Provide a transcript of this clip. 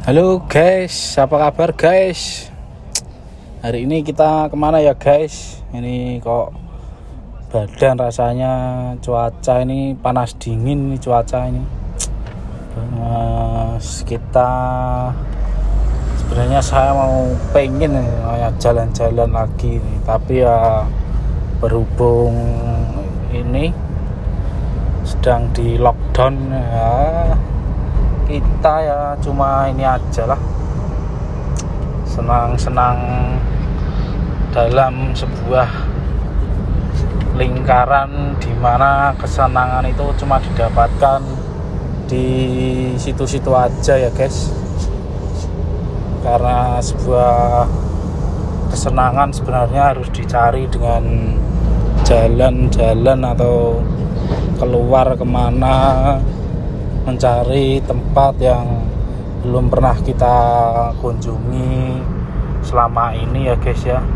Halo guys, apa kabar guys? Hari ini kita ke mana ya guys? Ini kok badan rasanya cuaca ini panas dingin ini cuaca ini. Mas, kita sebenarnya saya mau pengen ya jalan-jalan lagi nih, tapi ya berhubung ini sedang di lockdown ya kita ya cuma ini aja lah. Senang-senang dalam sebuah lingkaran di mana kesenangan itu cuma didapatkan di situ-situ aja ya guys. Karena sebuah kesenangan sebenarnya harus dicari dengan jalan-jalan atau keluar ke mana mencari tempat yang belum pernah kita kunjungi selama ini ya guys ya